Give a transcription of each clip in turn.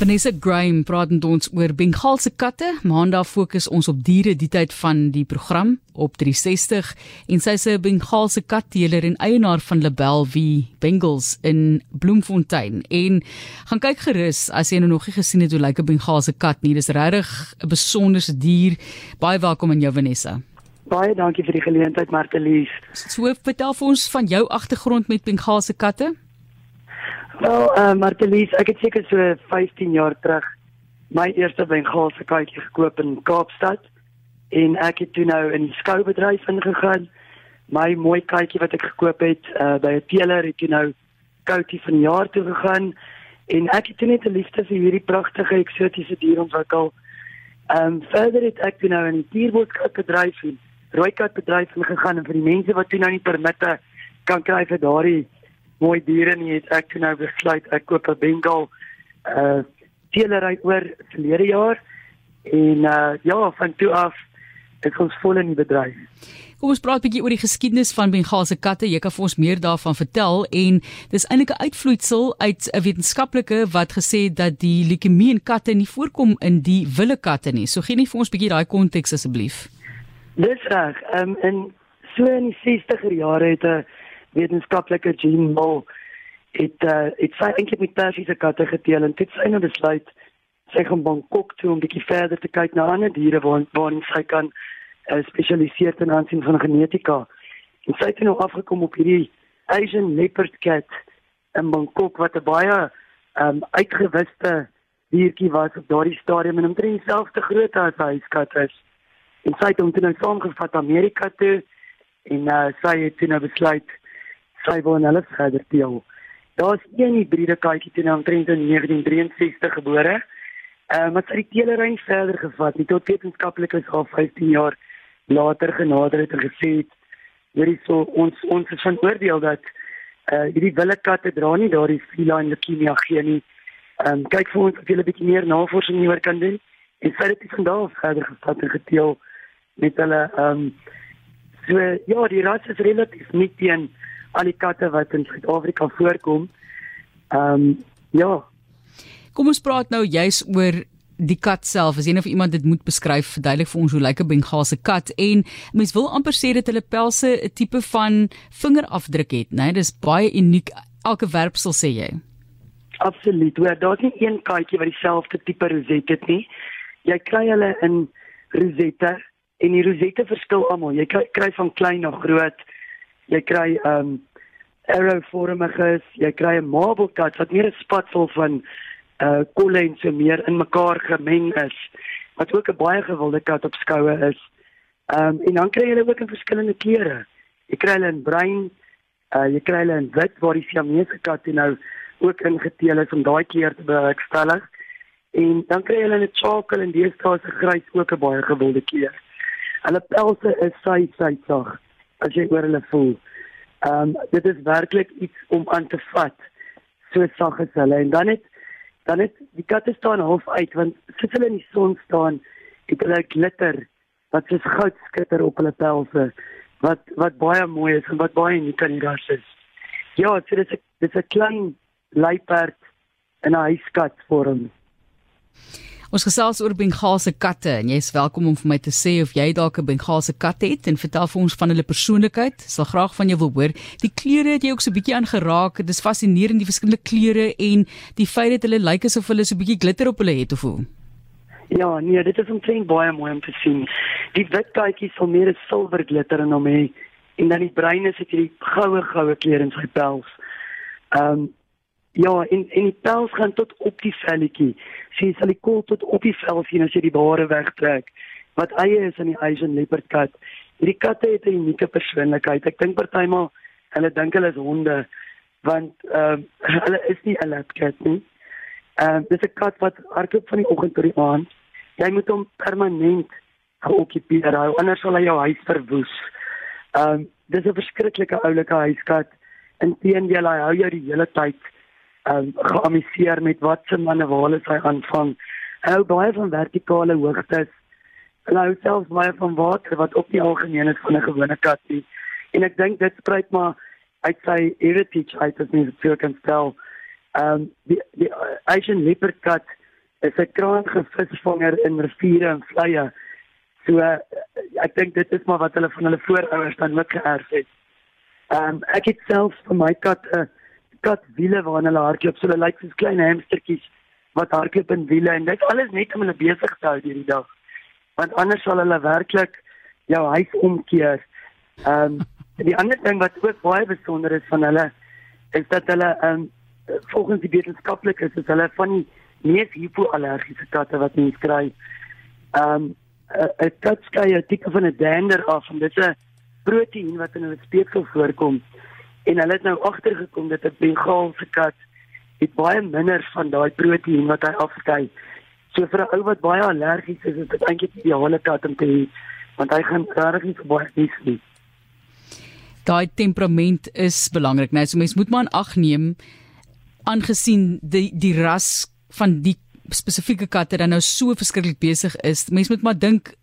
Vanessa Graham praat met ons oor Bengaalse katte. Maandag fokus ons op diere die tyd van die program op 360 en sy is 'n Bengaalse katteeler en eienaar van Label V Bengals in Bloemfontein. En gaan kyk gerus as jy nou nog nie gesien het hoe lyk 'n Bengaalse kat nie. Dis regtig 'n besonderse dier. Baie welkom aan jou Vanessa. Baie dankie vir die geleentheid Martelies. So vertel vir ons van jou agtergrond met Bengaalse katte. Wel, uh, Martelies, ek het seker so 15 jaar terug my eerste Bengaalse katjie gekoop in Kaapstad en ek het toe nou in die skoubedryf ingegaan. My mooi katjie wat ek gekoop het uh, by 'n teeler het toe nou koutjie van jaar toe gegaan en ek het toe net 'n liefde vir hierdie pragtige eksotiese dier ontwikkel. Ehm um, verder het ek toe nou in die dierboskatbedryf en rooikatbedryf ingegaan en vir die mense wat toe nou nie permitte kan kry vir daardie mooi diere nie het ek nou besluit ek koop 'n Bengal uh teelery oor verlede jaar en uh ja van toe af ek ons vol in die bedryf. Kom ons praat 'n bietjie oor die geskiedenis van Bengaalse katte. Jy kan vir ons meer daarvan vertel en dis eintlik 'n uitvloeisel uit 'n wetenskaplike wat gesê het dat die leukemie in katte nie voorkom in die wilde katte nie. So gee net vir ons 'n bietjie daai konteks asseblief. Dis reg. Ehm um, in so in die 60er jare het 'n wetenskaplike Jean Moll het uh, het sy eintlik met persiese katte geteel en dit sy nou besluit sy gaan Bangkok toe om 'n bietjie verder te kyk na ander diere waar waar sy kan uh, spesialiseer ten aansien van genetika. En sy het nou afgekom op hierdie Asian leopard cat in Bangkok wat 'n baie um, uitgewiste diertjie was op daardie stadium en omtrent dieselfde grootte as hy skat is. En sy het hom toe nou saamgevat Amerika toe en uh, sy het toe nou besluit sy wil in hulle verder deel. Daar's een hybride katjie teen omtrent in 1963 gebore. Ehm uh, wat sy die teelery verder gevat het tot wetenskaplikes al 15 jaar later genader het en gesê het hierdie so ons ons is van oordeel dat eh uh, hierdie wille katte dra nie daardie feline leukemia gene nie. Ehm um, kyk vir ons of jy 'n bietjie meer navorsing hieroor kan doen. En sy het dit vandag verder gevat en gedeel met hulle ehm um, so ja, die ras is relatief nie teen al die katte wat in Suid-Afrika voorkom. Ehm um, ja. Kom ons praat nou juis oor die kat self. As nou vir iemand dit moet beskryf, verduidelik vir ons hoe lyk 'n Bengaalse kat en mens wil amper sê dat hulle pelse 'n tipe van vingerafdruk het, né? Nee, dis baie uniek elke werpsel sê jy. Absoluut. Hoor, daar's nie een katjie wat dieselfde tipe rosette het nie. Jy kry hulle in rosette en die rosette verskil almal. Jy kry van klein na groot jy kry um arrowvormiges, jy kry 'n marble cut wat meer 'n spatsel van uh kolle en so meer in mekaar gemeng is wat ook 'n baie gewilde kat op skoue is. Um en dan kry jy hulle ook in verskillende kleure. Jy kry hulle in bruin, uh jy kry hulle in wit waar die Siamese kat nou ook ingeteel is om daai kleur te bewerkstellig. En dan kry jy hulle 'n charcoal en deesdae se grys ook 'n baie gewilde kleur. Hulle pelse is sy sy sag as jy oor hulle voel. Ehm um, dit is werklik iets om aan te vat. So sag is hulle en dan het dan het die katte staan half uit want sit hulle in die son staan het hulle glitter wat soos goud skitter op hulle pelse wat wat baie mooi is en wat baie uniek aan ras is. Ja, so dit is dit is 'n klein luiperd in 'n huiskat vorm. Ons gesels oor Bengaalse katte en jy is welkom om vir my te sê of jy dalk 'n Bengaalse kat het en vertel vir ons van hulle persoonlikheid. Sal graag van jou wil hoor. Die kleure het jy ook so 'n bietjie aangeraak. Dit is fascinerend die verskillende kleure en die feit dat hulle lyk asof hulle so 'n bietjie glitter op hulle het of hoe. Ja, nee, dit is omtrent baie mooi om te sien. Die wit katjies sal meer 'n silwer glitter in hom hê en dan die bruin is dit hierdie goue goue kleur in sy pels. Ehm um, Ja, en en die pels gaan tot op die velletjie. Sy sal die kol tot op die vel sien as jy die bare wegtrek. Wat eie is in die Asian leopard cat. Hierdie katte het 'n unieke persoonlikheid. Ek dink partymal hulle dink hulle is honde want ehm uh, hulle is nie 'n lap cat nie. Ehm uh, dis 'n kat wat hardloop van die oggend tot die aand. Jy moet hom permanent geokkupeer hou anders sal hy jou huis verwoes. Ehm um, dis 'n verskriklike oulike huiskat. Inteendeel hy hou jou die hele tyd um, geamuseer met wat se manewale sy aanvang. Hy hou baie van vertikale hoogtes. En hy hou selfs baie van water wat op die algemeen is van 'n gewone kat nie. En ek dink dit spruit maar uit sy heritage uit as mens dit kan stel. Ehm um, die die Asian leopard kat is 'n krangige visvanger in riviere en vleie. So uh, ek dink dit is maar wat hulle van hulle voorouers dan ook geërf het. Ehm um, ek het self vir my kat 'n uh, kat wiele waarna hulle hardloop. So hulle lyk soos klein hamstertjies wat hardloop in wiele en dit alles net om hulle besig te hou hierdie dag. Want anders sal hulle werklik jou huis omkeer. Ehm um, die ander ding wat ook baie besonder is van hulle is dat hulle ehm um, volgens die wetenskaplikes is hulle van die mees hipoallergiese katte wat mens kry. Ehm um, 'n kat skei 'n tipe van 'n dander af en dit is 'n proteïen wat in hulle speeksel voorkom. En hulle het nou agtergekom dat 'n Bengaalse kat het baie minder van daai proteïen wat hy afskei. So vir 'n ou wat baie allergies is, is dit eintlik die ideale kat om te hê want hy gaan regtig nie baie niks nie. Daai temperament is belangrik? Nou, so mens moet maar ag neem aangesien die die ras van die spesifieke katte dan nou so verskriklik besig is. Mens moet maar dink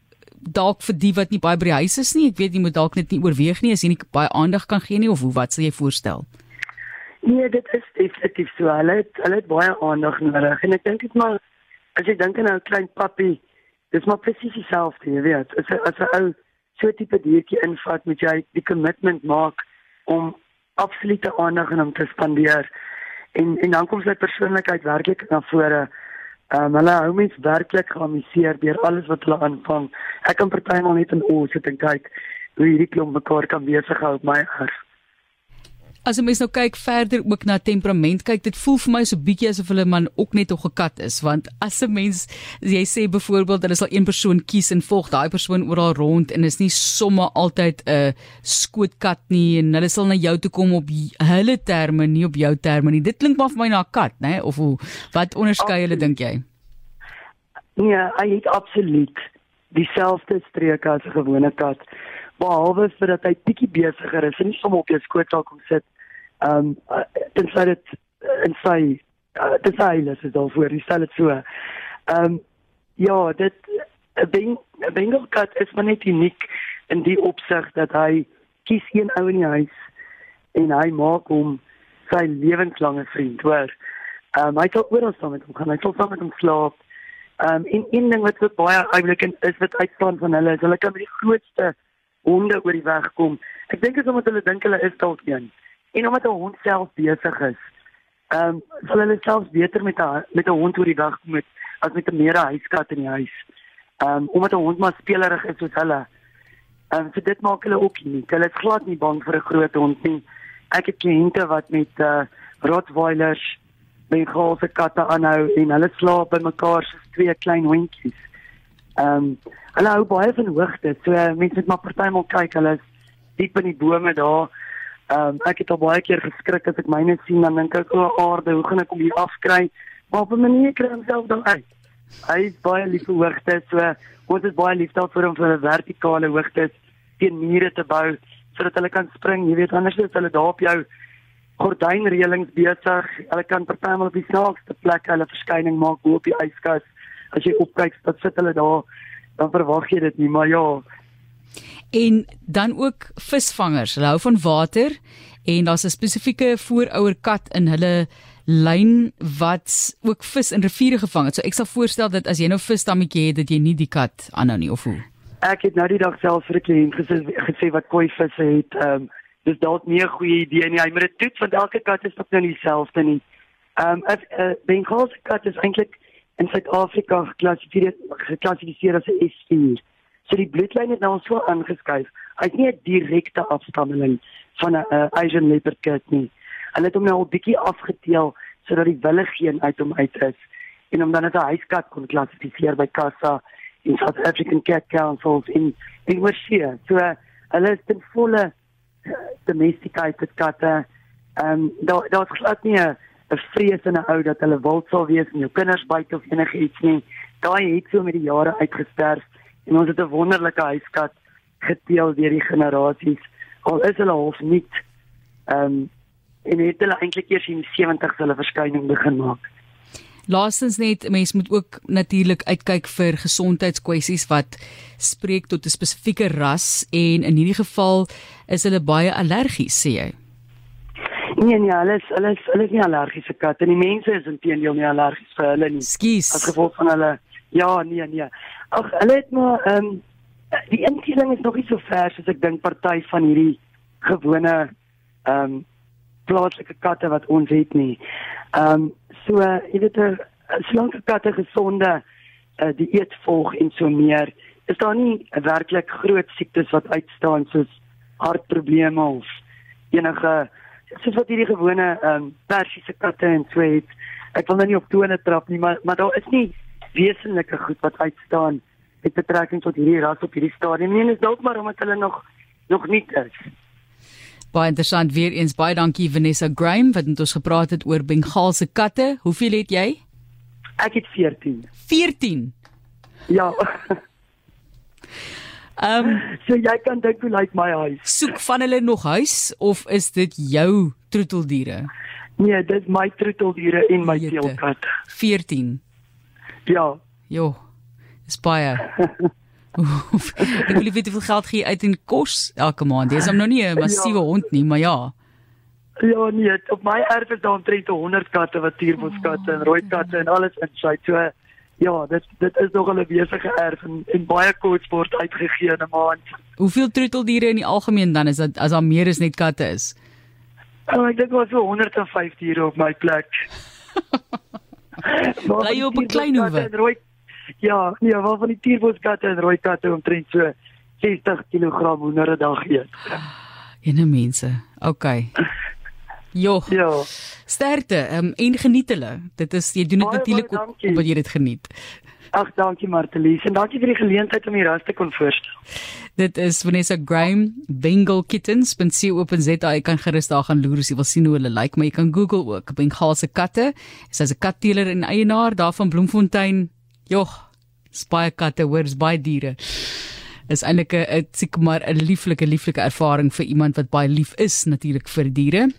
dalk vir die wat nie baie by die huis is nie. Ek weet jy moet dalk net nie oorweeg nie as jy nie baie aandag kan gee nie of hoe wat sal jy voorstel? Nee, dit is definitief so. Hulle het, hulle het baie aandag nodig en ek dink dit maar as jy dink aan 'n klein pappie, dis maar presies dieselfde, jy weet. As as 'n ou so tipe diertjie invat, moet jy die commitment maak om absolute aandag aan hom te spandeer. En en dan kom sy persoonlikheid werklik na vore. Ehm um, hulle hou mens werklik geamuseer deur alles wat hulle aanvang. Ek kan partymal net in oë sit en kyk hoe hierdie klomp mekaar kan besig hou op my erf as 'n mens nou kyk verder ook na temperament kyk dit voel vir my so bietjie asof hulle man ook net 'n kat is want as 'n mens jy sê byvoorbeeld hulle sal een persoon kies en volg daai persoon oral rond en is nie somme altyd 'n skootkat nie en hulle sal na jou toe kom op hulle terme nie op jou terme nie. Dit klink maar vir my na 'n kat nê of hoe? Wat onderskei hulle dink jy? Nee, hy het absoluut dieselfde streke as 'n gewone kat behalwe vir dat hy bietjie besigger is en nie sommer op jou skoot sal kom sit Ehm um, tensy dit in sy uh, dit sy is dit al voor, stel dit so. Ehm um, ja, dit 'n beng 'n Bengal cat is maar net uniek in die opsig dat hy kies een ou in die huis en hy maak hom sy lewenslange vriend, hoor. Ehm um, hy sal oral saam met hom gaan, hy sal saam met hom slaap. Ehm um, en een ding wat so baie eintlik is wat uitstaan van hulle is hulle kan met die grootste honde oor die weg kom. Ek dink is omdat hulle dink hulle is dalk een en omdat 'n hond self besig is. Ehm um, sal hulle self beter met 'n met 'n hond oor die dag kom met as met 'n mere huiskat in die huis. Ehm um, omdat 'n hond maar spelerig is soos hulle. Ehm um, so dit maak hulle ook nie. Hulle is glad nie bang vir 'n groot hond nie. Ek het kliënte wat met uh Rottweilers Bengaalse katte aanhou en hulle slaap by mekaar soos twee klein hondjies. Ehm um, hulle hou baie van hoogte. So uh, mense moet maar partymal kyk. Hulle is diep in die bome daar. Ehm um, ek het al baie keer geskrik as ek myne sien dan dink ek o, aarde, hoe gaan ek hom hier afkry? Maar op 'n manier kry ek homself dan uit. Hy is baie lief vir hoogte, so ons is baie lief daarvoor om vir 'n vertikale hoogte teen mure te bou sodat hulle kan spring. Jy weet anders is hulle daar op jou gordynreëlings besig. Hulle kan partymal op die snaakste plek hulle verskyning maak bo op die yskas. As jy opkyk, dan sit hulle daar. Dan verwag jy dit nie, maar ja, en dan ook visvangers. Hulle hou van water en daar's 'n spesifieke voorouer kat in hulle lyn wat ook vis in riviere gevang het. So ek sal voorstel dat as jy nou visstammetjie het dat jy nie die kat aanhou nie of hoe. Ek het nou die dag self vir 'n kliënt gesê gesê wat koi visse het. Ehm um, dis dalk nie 'n goeie idee nie. Hy moet dit toets want elke kat is ook nou dieselfde nie. Ehm um, 'n uh, Bengaalse kat is eintlik in Suid-Afrika geklassifiseer geklassifiseer as 'n S4. So die bloedlyn het nou so aangeskuif. Hy's nie 'n direkte afstammeling van 'n uh, Asian leopard cat nie. Hulle het hom nou 'n bietjie afgeteel sodat die wille geen uit hom uit is en om dan as 'n huiskat kon klassifiseer by Casa in South African Cat Council in in Washington. So uh, hulle is ten volle uh, domesticated katte. Ehm um, daar daar's glad nie 'n 'n vrees in 'n ou dat hulle wild sal wees en jou kinders byt of enigiets nie. Daai het so met die jare uitgesterf en ons het 'n wonderlike huiskat geteel deur die generasies al is hulle half nie ehm um, en het hulle eintlik eers in die 70s hulle verskyning begin maak. Laastens net mense moet ook natuurlik uitkyk vir gesondheidskwessies wat spreek tot 'n spesifieke ras en in hierdie geval is hulle baie allergies sê jy. Nee nee, hulle is hulle is hulle is nie allergiese katte nie. Mense is intedeel nie allergies vir hulle nie. Skus. As gevolg van hulle ja, nee nee. Ag, hulle het maar ehm um, die inteling is nog nie so ver soos ek dink party van hierdie gewone ehm um, plaaslike katte wat ons het nie. Ehm um, so uh, jy weet 'n slanke katte gesonde uh, dieet volg en so meer is daar nie werklik groot siektes wat uitstaan soos hartprobleme of enige soos wat hierdie gewone ehm um, persiese katte en so het. Ek wil nou nie op tone trap nie, maar maar daar is nie wesenlike goed wat uitstaan met betrekking tot hierdie ras op hierdie stadium. Nee, is dalk maar omdat hulle nog nog nie is. Baie interessant weer eens baie dankie Vanessa Graham wat met ons gepraat het oor Bengaalse katte. Hoeveel het jy? Ek het 14. 14. Ja. Ehm um, so jy kan dink hoe lyk my huis. Soek van hulle nog huis of is dit jou troeteldiere? Nee, dit is my troeteldiere en my teelkat. 14. Ja. Jo. Dis baie. Oef, ek wil weet hoeveel geld gee uit in kos elke maand. Dis hom nou nie 'n massiewe Ja. hond nie, maar ja. Ja, nee, op my erf is daar omtrent 100 katte wat tuurboskatte en rooi katte en alles insluit. So ja, dit dit is nog 'n besige erf en, en baie kos word uitgegee in 'n maand. Hoeveel troeteldiere in die algemeen dan is dit as daar meer as net katte is? Oh, ek dink was so 105 diere op my plek. Bly jy op 'n klein hoewe? Ja, nee, waar van die tuurboskatte en rooi katte omtrent so 60 kg hoender 'n dag eet. Ene mense. OK. Jo. Ja. Sterkte um, en geniet hulle. Dit is jy doen dit natuurlik op dankie. omdat jy dit geniet. Ag, dankie Martelies en dankie vir die geleentheid om hier te kon voorstel. Dit is Vanessa Graham Bengal Kittens. .co.za. Jy kan gerus daar gaan loer as jy wil sien hoe hulle lyk, maar jy kan Google ook Bengaalse katte. Sy's 'n katteeler en eienaar daar van Bloemfontein. Jogg, is baie katte, hoor, is baie diere. Is eintlik 'n seker maar 'n lieflike lieflike ervaring vir iemand wat baie lief is natuurlik vir diere.